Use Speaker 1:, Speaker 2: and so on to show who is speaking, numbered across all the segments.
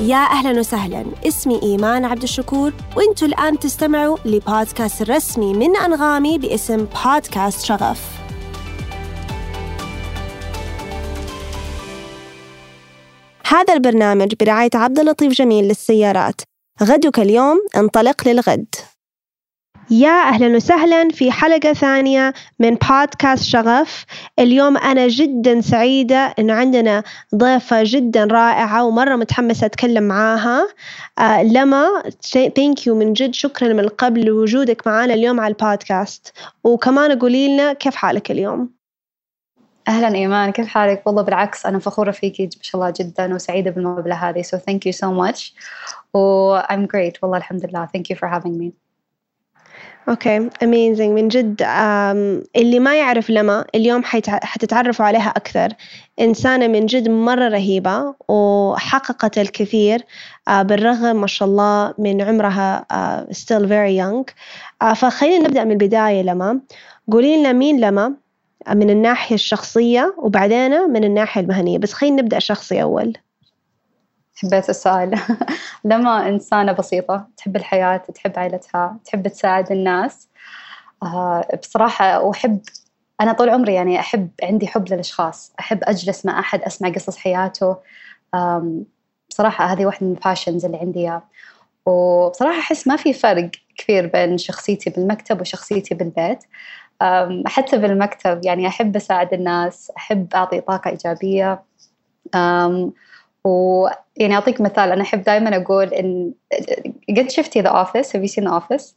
Speaker 1: يا أهلا وسهلا. اسمي إيمان عبد الشكور وإنتوا الآن تستمعوا لبودكاست الرسمي من أنغامي باسم بودكاست شغف. هذا البرنامج برعاية عبد اللطيف جميل للسيارات. غدك اليوم انطلق للغد. يا أهلا وسهلا في حلقة ثانية من بودكاست شغف. اليوم أنا جدا سعيدة إنه عندنا ضيفة جدا رائعة ومرة متحمسة أتكلم معاها. آه لما thank you من جد شكرا من قبل لوجودك معنا اليوم على البودكاست. وكمان قولي لنا كيف حالك اليوم؟
Speaker 2: أهلا إيمان كيف حالك؟ والله بالعكس أنا فخورة فيكي ما شاء الله جدا وسعيدة بالمقابلة هذه. So thank you so much. و I'm great والله الحمد لله. Thank you for having me.
Speaker 1: okay amazing من جد اللي ما يعرف لما اليوم حتتعرفوا عليها أكثر. إنسانة من جد مرة رهيبة وحققت الكثير آه، بالرغم ما شاء الله من عمرها آه، still very young. آه، فخلينا نبدأ من البداية لما. قولي لنا مين لما؟ من الناحية الشخصية وبعدين من الناحية المهنية. بس خلينا نبدأ شخصي أول.
Speaker 2: حبيت السؤال لما إنسانة بسيطة تحب الحياة تحب عائلتها تحب تساعد الناس. آه، بصراحة وأحب أنا طول عمري يعني أحب عندي حب للأشخاص. أحب أجلس مع أحد أسمع قصص حياته. بصراحة هذه واحدة من الباشنز اللي عندي وبصراحة أحس ما في فرق كثير بين شخصيتي بالمكتب وشخصيتي بالبيت. حتى بالمكتب يعني أحب أساعد الناس أحب أعطي طاقة إيجابية. ويعني أعطيك مثال أنا أحب دائما أقول إن قد شفتي The Office? Have seen The Office?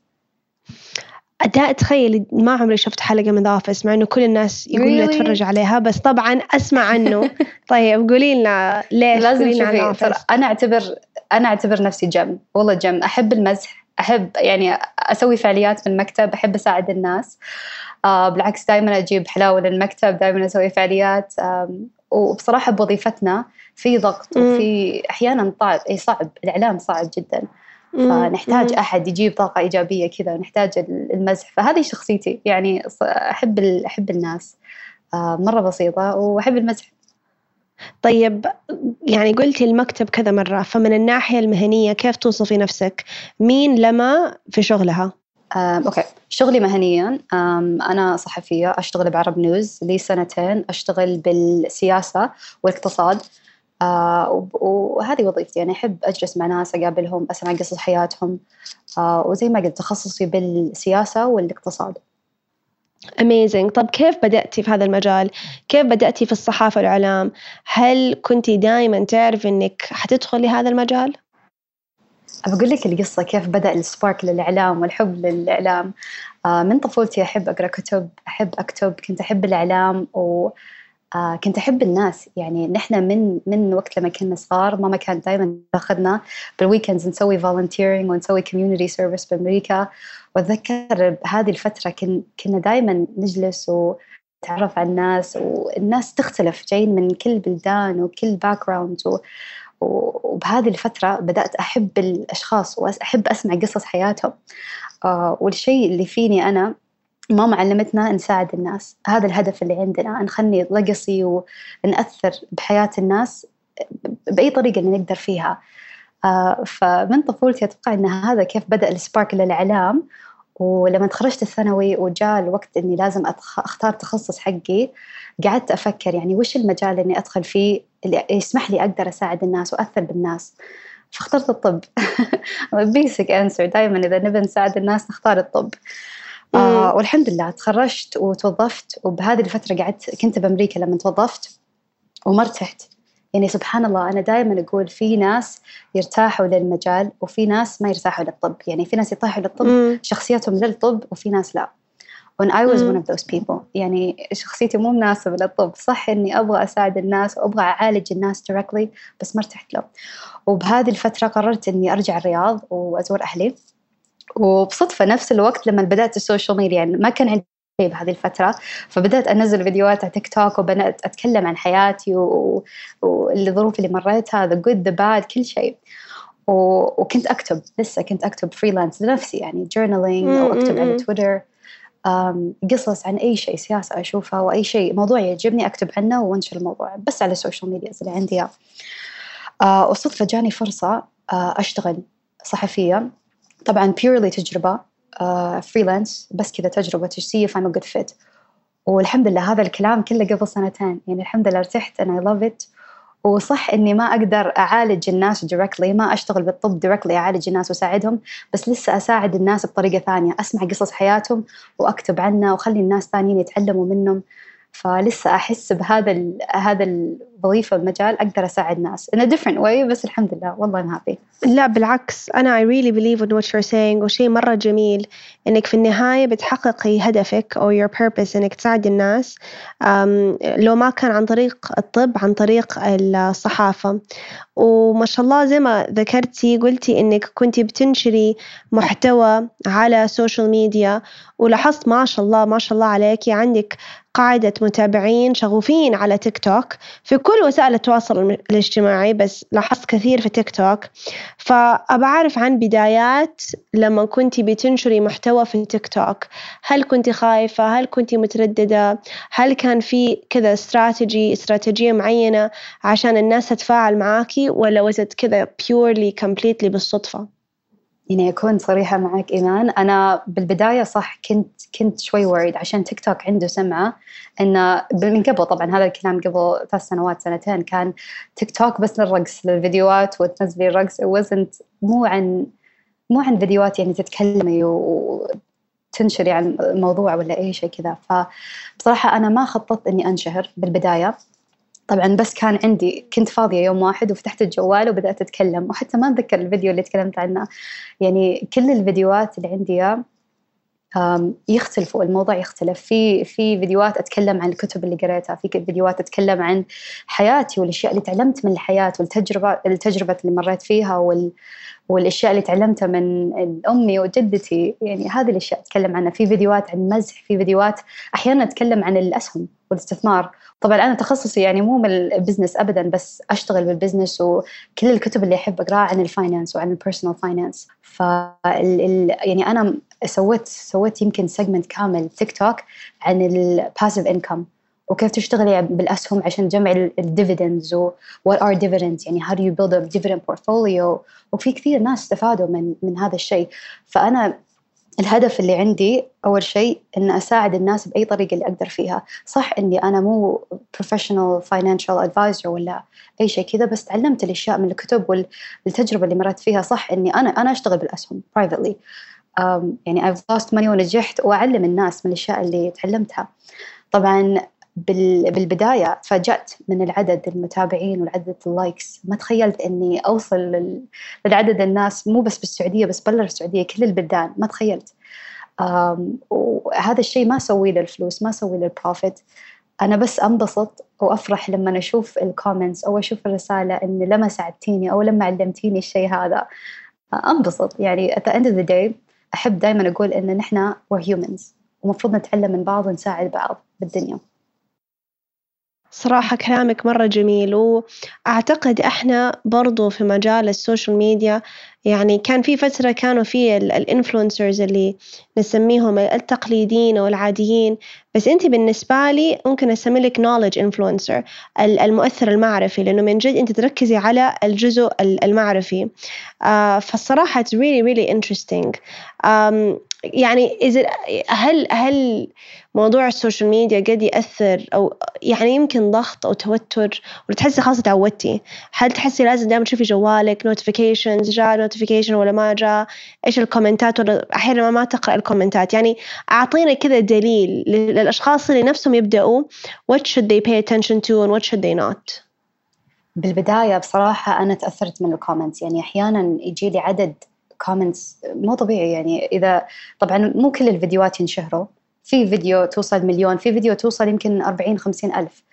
Speaker 1: أداء تخيل ما عمري شفت حلقة من The Office مع إنه كل الناس يقولوا لي أتفرج عليها بس طبعا أسمع عنه. طيب قولي لنا ليش؟
Speaker 2: لازم تشوفي أنا أعتبر أنا أعتبر نفسي جم والله جم أحب المزح أحب يعني أسوي فعاليات في المكتب أحب أساعد الناس. آه بالعكس دائما أجيب حلاوة للمكتب دائما أسوي فعاليات. آه وبصراحة بوظيفتنا في ضغط وفي أحيانا صعب أي صعب. الإعلام صعب جدا. فنحتاج أحد يجيب طاقة إيجابية كذا نحتاج المزح. فهذه شخصيتي. يعني أحب أحب الناس. آه، مرة بسيطة وأحب المزح.
Speaker 1: طيب يعني قلتي المكتب كذا مرة فمن الناحية المهنية كيف توصفي نفسك؟ مين لما في شغلها؟
Speaker 2: أوكي. شغلي مهنيا. أنا صحفية أشتغل بعرب نيوز لي سنتين أشتغل بالسياسة والاقتصاد. آه وهذه وظيفتي. يعني أحب أجلس مع ناس أقابلهم أسمع قصص حياتهم. آه وزي ما قلت تخصصي بالسياسة والاقتصاد.
Speaker 1: Amazing. طب كيف بدأتي في هذا المجال؟ كيف بدأتي في الصحافة والإعلام؟ هل كنتي دائما تعرف إنك حتدخلي هذا المجال؟
Speaker 2: بقول لك القصة كيف بدأ السبارك للإعلام والحب للإعلام. آه من طفولتي أحب أقرأ كتب أحب أكتب كنت أحب الإعلام و آه كنت أحب الناس. يعني نحن من من وقت لما كنا صغار ماما كانت دائما تأخذنا بال weekends نسوي volunteering ونسوي community service بأمريكا. وأتذكر بهذه الفترة كن كنا دائما نجلس ونتعرف على الناس والناس تختلف جايين من كل بلدان وكل background وبهذه الفترة بدأت أحب الأشخاص وأحب أسمع قصص حياتهم. آه والشيء اللي فيني أنا ماما علمتنا نساعد الناس. هذا الهدف اللي عندنا نخلي لقصي ونأثر بحياة الناس بأي طريقة اللي نقدر فيها. آه فمن طفولتي أتوقع أن هذا كيف بدأ السبارك للإعلام. ولما تخرجت الثانوي وجاء الوقت إني لازم أختار تخصص حقي قعدت أفكر يعني وش المجال اللي أدخل فيه؟ اللي يسمح لي أقدر أساعد الناس وأثر بالناس. فاخترت الطب. basic answer دائما إذا نبي نساعد الناس نختار الطب. آه والحمد لله تخرجت وتوظفت وبهذه الفترة قعدت كنت بأمريكا لما توظفت وما ارتحت يعني سبحان الله أنا دائما أقول في ناس يرتاحوا للمجال وفي ناس ما يرتاحوا للطب. يعني في ناس يرتاحوا للطب مم. شخصيتهم للطب وفي ناس لا. Well I was one of those people. يعني شخصيتي مو مناسبة للطب. صح إني أبغى أساعد الناس وأبغى أعالج الناس directly بس ما ارتحت له. وبهذه الفترة قررت إني أرجع الرياض وأزور أهلي. وبصدفة نفس الوقت لما بدأت ال social media يعني ما كان عندي بهذه الفترة فبدأت أنزل فيديوهات على تيك توك وبدأت أتكلم عن حياتي والظروف اللي مريتها the good the bad كل شيء. وكنت أكتب لسه كنت أكتب freelance لنفسي يعني journaling أو أكتب على تويتر قصص عن أي شيء سياسة أشوفها وأي شيء. موضوع يعجبني أكتب عنه وأنشر الموضوع بس على ال social media اللي عندي آه وصدفة جاني فرصة آه أشتغل صحفية. طبعا purely تجربة freelance آه بس كذا if I'm a good fit. والحمد لله هذا الكلام كله قبل سنتين. يعني الحمد لله ارتحت I love it. وصح إني ما أقدر أعالج الناس directly ما أشتغل بالطب directly أعالج الناس وأساعدهم بس لسه أساعد الناس بطريقة ثانية. أسمع قصص حياتهم وأكتب عنها وأخلي الناس ثانيين يتعلموا منهم. فلسه أحس بهذا هذا الوظيفة المجال أقدر أساعد ناس in a different way بس الحمد لله والله I'm happy.
Speaker 1: لا بالعكس أنا I really believe in what you're saying وشيء مرة جميل إنك في النهاية بتحققي هدفك أو your purpose إنك تساعد الناس لو ما كان عن طريق الطب عن طريق الصحافة. وما شاء الله زي ما ذكرتي قلتي إنك كنتي بتنشري محتوى على social media ولاحظت ما شاء الله ما شاء الله عليكي عندك قاعدة متابعين شغوفين على تيك توك في كل وسائل التواصل الاجتماعي بس لاحظت كثير في تيك توك. فأبى أعرف عن بدايات لما كنتي بتنشري محتوى في تيك توك. هل كنتي خايفة؟ هل كنتي مترددة؟ هل كان في كذا استراتيجي استراتيجية معينة عشان الناس تتفاعل معاكي ولا وزت كذا purely completely بالصدفة؟
Speaker 2: يعني أكون صريحة معك إيمان. أنا بالبداية صح كنت كنت شوي وريد عشان تيك توك عنده سمعة إنه من قبل طبعا هذا الكلام قبل ثلاث سنوات سنتين كان تيك توك بس للرقص للفيديوهات وتنزلي الرقص. Wasn't مو عن مو عن فيديوهات يعني تتكلمي وتنشري عن موضوع ولا أي شيء كذا. فبصراحة أنا ما خططت إني أنشهر بالبداية. طبعا بس كان عندي كنت فاضية يوم واحد وفتحت الجوال وبدأت أتكلم. وحتى ما أتذكر الفيديو اللي تكلمت عنه. يعني كل الفيديوهات اللي عندي يختلفوا الموضوع يختلف. في في فيديوهات أتكلم عن الكتب اللي قريتها في فيديوهات أتكلم عن حياتي والأشياء اللي تعلمت من الحياة والتجربة التجربة اللي مريت فيها وال والأشياء اللي تعلمتها من أمي وجدتي. يعني هذه الأشياء أتكلم عنها. في فيديوهات عن مزح في فيديوهات أحيانا أتكلم عن الأسهم. والاستثمار. طبعا أنا تخصصي يعني مو من ال business ابدا بس أشتغل بال business وكل الكتب اللي أحب أقرأها عن ال finance وعن ال personal finance ف يعني أنا سويت سويت يمكن segment كامل تيك توك عن ال passive income وكيف تشتغلي بالأسهم عشان تجمعي ال dividends و what are dividends يعني how do you build a dividend portfolio وفي كثير ناس استفادوا من من هذا الشيء. فأنا الهدف اللي عندي أول شيء إن أساعد الناس بأي طريقة اللي أقدر فيها. صح إني أنا مو professional financial advisor ولا أي شيء كذا بس تعلمت الأشياء من الكتب والتجربة اللي مرت فيها. صح إني أنا أنا أشتغل بالأسهم privately. يعني I've lost money ونجحت وأعلم الناس من الأشياء اللي تعلمتها. طبعا بالبداية تفاجأت من العدد المتابعين والعدد ال likes ما تخيلت أني أوصل لعدد الناس مو بس بالسعودية بس برا السعودية كل البلدان. ما تخيلت. وهذا الشيء ما أسويه للفلوس ما أسويه لل profit أنا بس أنبسط وأفرح لما أشوف ال comments أو أشوف الرسالة إن لما ساعدتيني أو لما علمتيني الشيء هذا. أنبسط. يعني at the end of the day أحب دائما أقول إن نحن we're humans. ومفروض نتعلم من بعض ونساعد بعض بالدنيا.
Speaker 1: صراحة كلامك مرة جميل وأعتقد إحنا برضو في مجال السوشيال ميديا يعني كان في فترة كانوا في ال influencers اللي نسميهم التقليديين أو العاديين بس أنت بالنسبة لي ممكن أسمي لك knowledge influencer المؤثر المعرفي لأنه من جد أنت تركزي على الجزء المعرفي. uh, فالصراحة it's really really interesting. يعني هل هل موضوع السوشيال ميديا قد يأثر أو يعني يمكن ضغط أو توتر ولا تحسي خلاص تعودتي؟ هل تحسي لازم دائما تشوفي جوالك notifications جاء notification ولا ما جاء؟ إيش الكومنتات ولا أحيانا ما تقرأ الكومنتات يعني أعطينا كذا دليل للأشخاص اللي نفسهم يبدأوا what should they pay attention to and what should they not.
Speaker 2: بالبداية بصراحة أنا تأثرت من ال comments يعني أحيانا يجي لي عدد comments مو طبيعي يعني إذا طبعا مو كل الفيديوهات ينشهروا. في فيديو توصل مليون في فيديو توصل يمكن 40 50 ألف.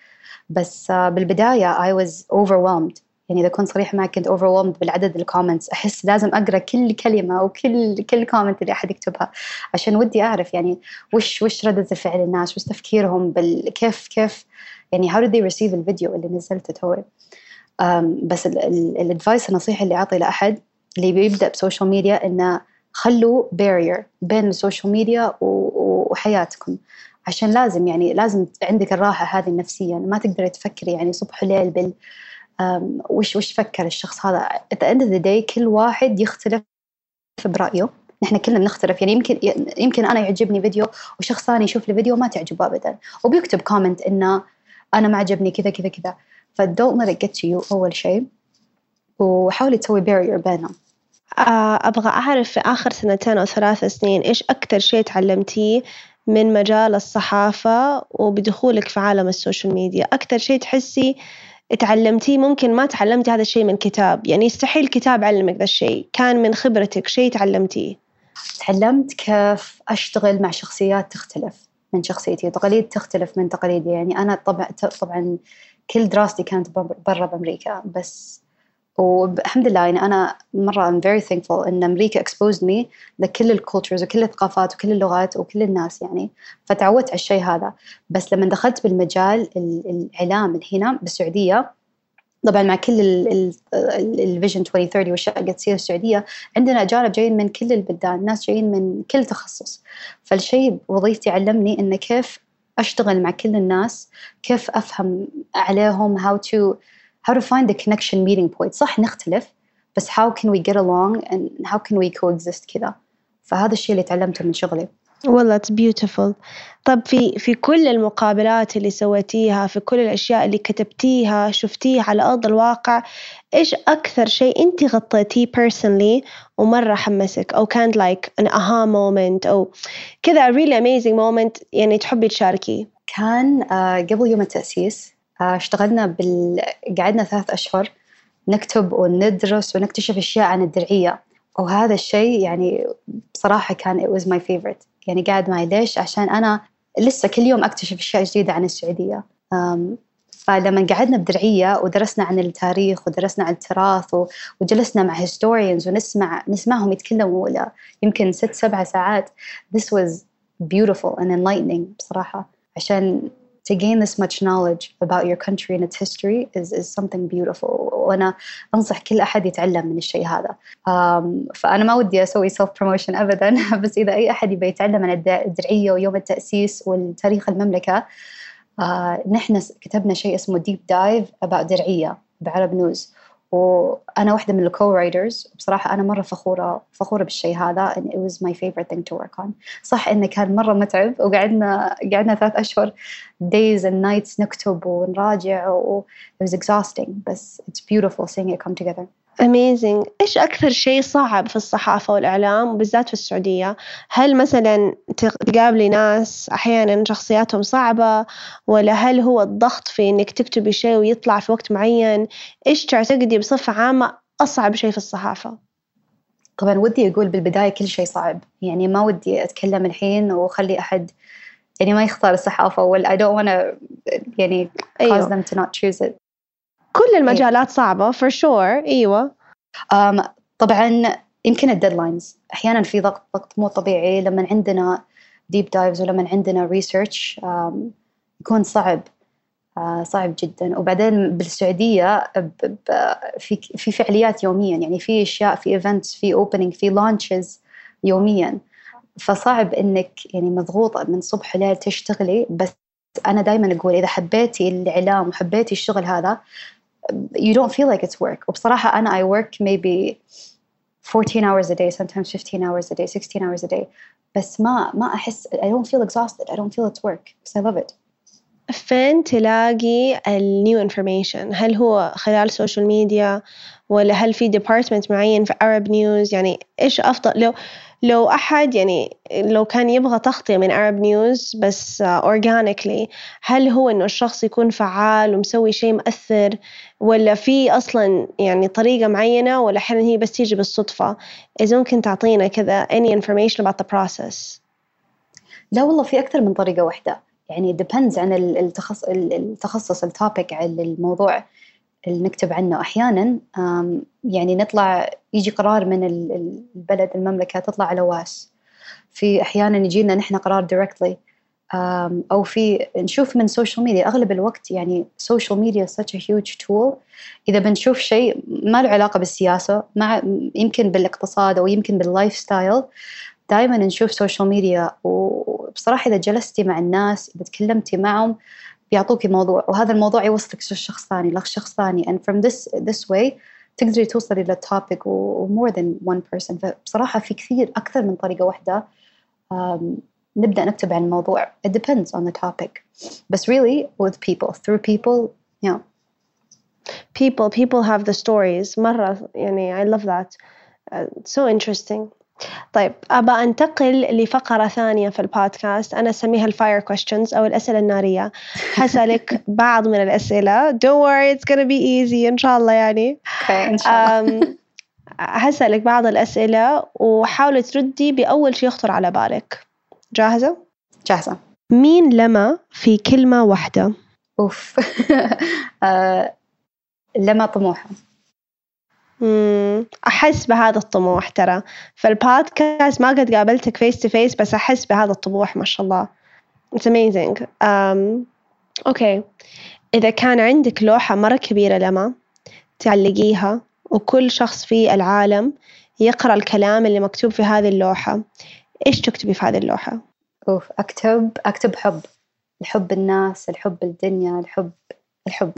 Speaker 2: بس بالبداية I was overwhelmed. يعني إذا كنت صريحة معك كنت overwhelmed بالعدد ال comments أحس لازم أقرأ كل كلمة وكل كل comment اللي أحد يكتبها عشان ودي أعرف يعني وش وش ردة الفعل الناس وش تفكيرهم بال كيف كيف يعني did they receive الفيديو اللي نزلته توي. بس ال advice النصيحة اللي أعطي لأحد اللي بيبدأ بسوشيال ميديا إنه خلوا barrier بين السوشيال ميديا وحياتكم. عشان لازم يعني لازم عندك الراحة هذه النفسية. ما تقدري تفكري يعني صبح وليل بال وش وش فكر الشخص هذا؟ At the end of the day كل واحد يختلف برأيه. نحن كلنا بنختلف يعني يمكن يمكن أنا يعجبني فيديو وشخص ثاني يشوف لي فيديو ما تعجبه ابدا. وبيكتب comment إنه أنا ما عجبني كذا كذا كذا. ف don't let it get to you أول شيء. وحاولي تسوي barrier بينهم.
Speaker 1: أبغى أعرف في آخر سنتين أو ثلاث سنين إيش أكتر شيء تعلمتيه من مجال الصحافة وبدخولك في عالم السوشيال ميديا؟ أكتر شيء تحسي تعلمتيه ممكن ما تعلمتي هذا الشيء من كتاب؟ يعني يستحيل كتاب علمك ذا الشيء كان من خبرتك شيء تعلمتيه؟
Speaker 2: تعلمت كيف أشتغل مع شخصيات تختلف من شخصيتي. تقاليد تختلف من تقاليدي. يعني أنا طبعا طبعا كل دراستي كانت برا بأمريكا بس والحمد لله يعني أنا مرة I'm very thankful إن أمريكا exposed me لكل الكولتشرز وكل الثقافات وكل اللغات وكل الناس يعني فتعودت على الشيء هذا. بس لما دخلت بالمجال الإعلام من هنا بالسعودية طبعا مع كل الفيجن 2030 والاشياء اللي تصير السعودية عندنا اجانب جايين من كل البلدان ناس جايين من كل تخصص. فالشيء وظيفتي علمني انه كيف أشتغل مع كل الناس كيف أفهم عليهم how to how to find the connection meeting point. صح نختلف بس how can we get along and how can we coexist كذا. فهذا الشيء اللي تعلمته من شغلي.
Speaker 1: والله it's beautiful. طب في في كل المقابلات اللي سويتيها في كل الأشياء اللي كتبتيها شفتيها على أرض الواقع إيش أكثر شيء أنت غطيتيه personally ومرة حمسك؟ أو كان like an aha moment أو كذا really amazing moment يعني تحبي تشاركيه.
Speaker 2: كان uh, قبل يوم التأسيس اشتغلنا بال قعدنا ثلاث أشهر نكتب وندرس ونكتشف أشياء عن الدرعية. وهذا الشيء يعني بصراحة كان it was my favorite. يعني قاعد معي ليش؟ عشان أنا لسه كل يوم أكتشف أشياء جديدة عن السعودية. فلما قعدنا بدرعية ودرسنا عن التاريخ ودرسنا عن التراث وجلسنا مع historians ونسمع نسمعهم يتكلموا يمكن ست سبع ساعات. This was beautiful and enlightening بصراحة. عشان to gain this much knowledge about your country and its history is, is something beautiful. وأنا أنصح كل أحد يتعلم من الشيء هذا. Um, فأنا ما ودي أسوي self promotion أبدا بس إذا أي أحد يبي يتعلم عن الدرعية ويوم التأسيس والتاريخ المملكة uh, نحن كتبنا شيء اسمه deep dive about درعية بعرب نيوز وأنا واحدة من الكو رايدرز بصراحة أنا مرة فخورة فخورة بالشيء هذا and it was my favorite thing to work on. صح إنه كان مرة متعب وقعدنا قعدنا ثلاث أشهر days and nights نكتب ونراجع و it was exhausting بس it's beautiful seeing it come together.
Speaker 1: Amazing. إيش أكثر شيء صعب في الصحافة والإعلام وبالذات في السعودية؟ هل مثلا تقابلي ناس أحيانا شخصياتهم صعبة ولا هل هو الضغط في إنك تكتبي شيء ويطلع في وقت معين؟ إيش تعتقدي بصفة عامة أصعب شيء في الصحافة؟
Speaker 2: طبعا ودي أقول بالبداية كل شيء صعب. يعني ما ودي أتكلم الحين وأخلي أحد يعني ما يختار الصحافة ولا I don't wanna يعني cause أيوه. them to not choose it.
Speaker 1: كل المجالات صعبة for sure. أيوة.
Speaker 2: um, طبعا يمكن ال deadlines أحيانا في ضغط ضغط مو طبيعي. لما عندنا deep dives ولما عندنا research um, يكون صعب. uh, صعب جدا. وبعدين بالسعودية في في فعاليات يوميا. يعني في أشياء في events في opening في launches يوميا. فصعب إنك يعني مضغوطة من صبح وليل تشتغلي. بس أنا دائما أقول إذا حبيتي الإعلام وحبيتي الشغل هذا you don't feel like it's work وبصراحة أنا I work maybe 14 hours a day sometimes 15 hours a day 16 hours a day بس ما ما أحس I don't feel exhausted I don't feel it's work because I love it
Speaker 1: فين تلاقي النيو انفورميشن هل هو خلال السوشيال ميديا ولا هل في ديبارتمنت معين في Arab نيوز يعني إيش أفضل لو لو أحد يعني لو كان يبغى تغطية من Arab News بس organically هل هو إنه الشخص يكون فعال ومسوي شيء مؤثر ولا في أصلا يعني طريقة معينة ولا أحيانا هي بس تيجي بالصدفة؟ إذا ممكن تعطينا كذا any information about the process.
Speaker 2: لا والله في أكثر من طريقة واحدة. يعني depends عن التخصص التخصص التوبيك على الموضوع. اللي نكتب عنه أحيانا يعني نطلع يجي قرار من البلد المملكة تطلع على واس. في أحيانا يجينا نحن قرار directly أو في نشوف من سوشيال ميديا أغلب الوقت يعني سوشيال ميديا such a huge tool. إذا بنشوف شيء ما له علاقة بالسياسة مع يمكن بالاقتصاد أو يمكن بال lifestyle دائما نشوف سوشيال ميديا وبصراحة إذا جلستي مع الناس إذا تكلمتي معهم بيعطوكي موضوع وهذا الموضوع يوصلك لشخص ثاني لشخص ثاني and from this this way تقدري توصلي لل topic و more than one person فبصراحة في كثير أكثر من طريقة واحدة um, نبدأ نكتب عن الموضوع it depends on the topic بس really with people through people yeah
Speaker 1: people people have the stories مرة يعني I love that uh, so interesting طيب أبى أنتقل لفقرة ثانية في البودكاست. أنا أسميها الفاير questions أو الأسئلة النارية. حسألك بعض من الأسئلة. Don't worry it's gonna be easy. إن شاء الله يعني.
Speaker 2: Okay, إن شاء الله.
Speaker 1: حسألك بعض الأسئلة وحاولي تردي بأول شيء يخطر على بالك. جاهزة؟
Speaker 2: جاهزة.
Speaker 1: مين لما في كلمة واحدة؟
Speaker 2: أوف. آه، لما طموحة.
Speaker 1: أحس بهذا الطموح ترى. في البودكاست ما قد قابلتك face to face بس أحس بهذا الطموح ما شاء الله. It's amazing. um, okay. إذا كان عندك لوحة مرة كبيرة لما تعلقيها وكل شخص في العالم يقرأ الكلام اللي مكتوب في هذه اللوحة إيش تكتبي في هذه اللوحة؟
Speaker 2: أوف أكتب أكتب حب. الحب الناس الحب الدنيا الحب الحب.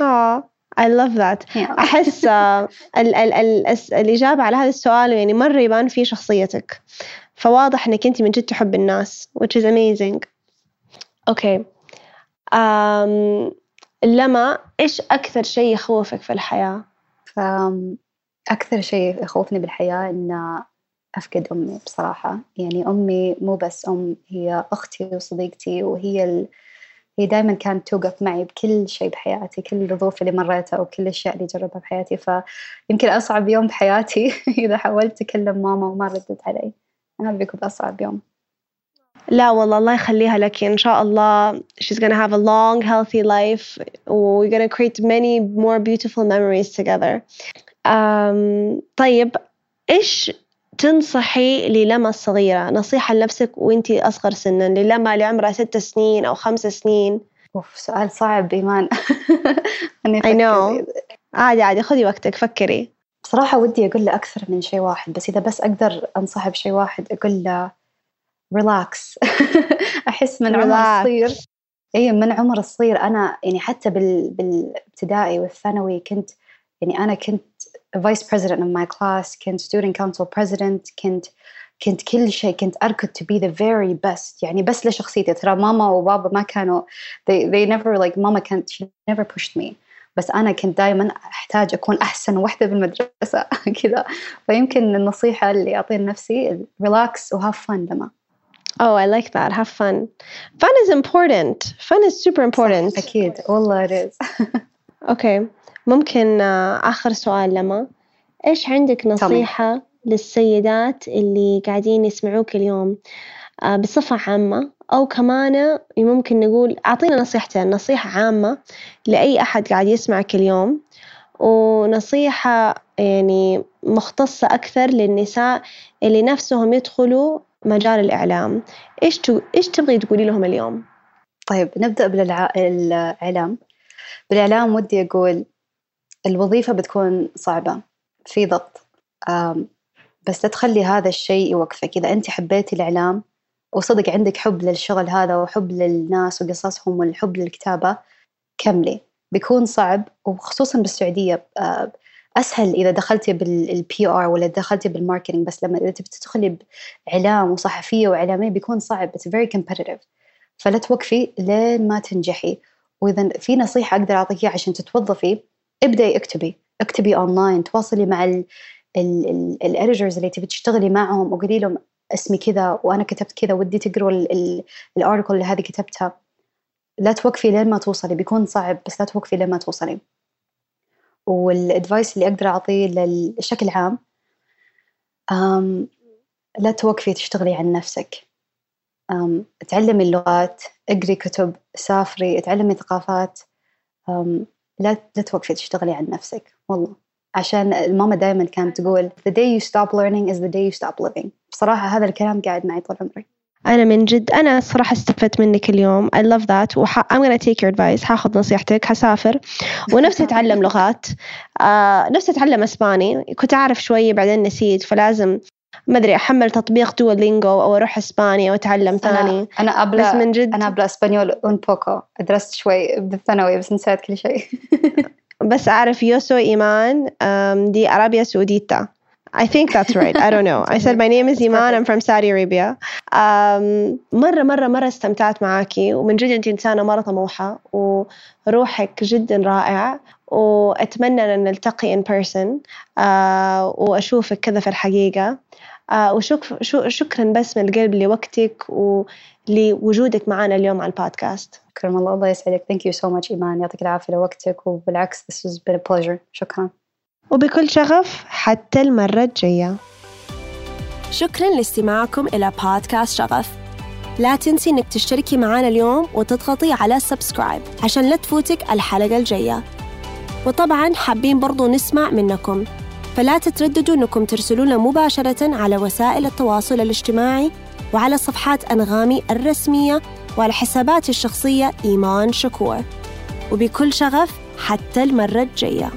Speaker 1: آه. I love that
Speaker 2: yeah.
Speaker 1: أحس ال ال ال الإجابة على هذا السؤال يعني مرة يبان فيه شخصيتك فواضح إنك أنت من جد تحب الناس which is amazing أوكي okay. um, لما إيش أكثر شيء يخوفك في الحياة؟
Speaker 2: أكثر شيء يخوفني بالحياة إن أفقد أمي بصراحة يعني أمي مو بس أم هي أختي وصديقتي وهي ال... هي دائما كانت توقف معي بكل شيء بحياتي كل الظروف اللي مريتها وكل الأشياء اللي جربها بحياتي. فيمكن أصعب يوم بحياتي إذا حاولت أكلم ماما وما ردت علي. هذا بيكون أصعب يوم.
Speaker 1: لا والله الله يخليها لك. إن شاء الله she's gonna have a long healthy life. We're gonna create many more beautiful memories together. Um, طيب إيش تنصحي للما الصغيرة نصيحة لنفسك وإنتي أصغر سنا للما اللي عمرها ست سنين أو خمس سنين.
Speaker 2: أوف سؤال صعب إيمان.
Speaker 1: I know. عادي عادي خذي وقتك فكري.
Speaker 2: بصراحة ودي أقول له أكثر من شيء واحد بس إذا بس أقدر أنصحه بشيء واحد أقول له ريلاكس أحس من عمر الصغير اي من عمر الصغير أنا يعني حتى بال بالابتدائي والثانوي كنت يعني أنا كنت vice president of my class كنت student council president كنت كنت كل شيء كنت أركض to be the very best يعني بس لشخصيتي ترى ماما وبابا ما كانوا they, they never like ماما كانت she never pushed me بس أنا كنت دائما أحتاج أكون أحسن وحدة بالمدرسة كذا فيمكن النصيحة اللي أعطيها لنفسي relax و have fun لما
Speaker 1: Oh, I like that. Have fun. Fun is important. Fun is super important.
Speaker 2: أكيد والله it is.
Speaker 1: okay. ممكن آخر سؤال لما إيش عندك نصيحة طبعا. للسيدات اللي قاعدين يسمعوك اليوم بصفة عامة أو كمان ممكن نقول أعطينا نصيحتين نصيحة عامة لأي أحد قاعد يسمعك اليوم ونصيحة يعني مختصة أكثر للنساء اللي نفسهم يدخلوا مجال الإعلام إيش تو... إيش تبغي تقولي لهم اليوم؟
Speaker 2: طيب نبدأ بالإعلام بالإعلام ودي أقول الوظيفة بتكون صعبة في ضغط بس لا تخلي هذا الشيء يوقفك. إذا أنت حبيتي الإعلام وصدق عندك حب للشغل هذا وحب للناس وقصصهم والحب للكتابة كملي. بيكون صعب وخصوصا بالسعودية أسهل إذا دخلتي بال PR ولا دخلتي بال marketing بس لما إذا تبي تدخلي بإعلام وصحفية وإعلامية بيكون صعب it's very competitive. فلا توقفي لين ما تنجحي. وإذا في نصيحة أقدر أعطيك إياها عشان تتوظفي ابدأي اكتبي. اكتبي اونلاين تواصلي مع ال editors اللي تبي تشتغلي معهم وقولي لهم اسمي كذا وأنا كتبت كذا ودي تقروا ال article اللي هذه كتبتها. لا توقفي لين ما توصلي بيكون صعب بس لا توقفي لين ما توصلي. وال advice اللي أقدر أعطيه بشكل عام لا توقفي تشتغلي عن نفسك. تعلمي اللغات اقري كتب سافري تعلمي ثقافات. لا لا توقفي تشتغلي عن نفسك والله. عشان الماما دائما كانت تقول the day you stop learning is the day you stop living. بصراحة هذا الكلام قاعد معي طول عمري.
Speaker 1: أنا من جد أنا صراحة استفدت منك اليوم. I love that. وح... I'm gonna take your advice. حاخذ نصيحتك حسافر ونفسي أتعلم لغات. آه نفسي أتعلم أسباني. كنت أعرف شوية بعدين نسيت فلازم ما أدري أحمل تطبيق Duolingo أو أروح إسبانيا وأتعلم ثاني.
Speaker 2: أنا
Speaker 1: بس
Speaker 2: habla
Speaker 1: من جد
Speaker 2: أنا hablo español un poco درست شوي بالثانوي بس نسيت كل شيء.
Speaker 1: بس أعرف yo soy إيمان de Arabia Saudita I think that's right. I don't know. I said my name is Iman. I'm from Saudi Arabia. Um, مرة مرة مرة استمتعت معاكي. ومن جد أنت إنسانة مرة طموحة. وروحك جدا رائع. وأتمنى أن نلتقي in person. uh, وأشوفك كذا في الحقيقة. وشكرا بس من القلب لوقتك ولوجودك معنا اليوم على البودكاست.
Speaker 2: شكرا الله الله يسعدك. Thank you so much إيمان يعطيك العافية لوقتك وبالعكس this has been a pleasure. شكرا.
Speaker 1: وبكل شغف حتى المرة الجاية شكرا لاستماعكم إلى بودكاست شغف لا تنسي إنك تشتركي معنا اليوم وتضغطي على سبسكرايب عشان لا تفوتك الحلقة الجاية وطبعا حابين برضو نسمع منكم فلا تترددوا أنكم ترسلونا مباشرة على وسائل التواصل الاجتماعي وعلى صفحات أنغامي الرسمية وعلى حساباتي الشخصية إيمان شكور. وبكل شغف حتى المرة الجاية.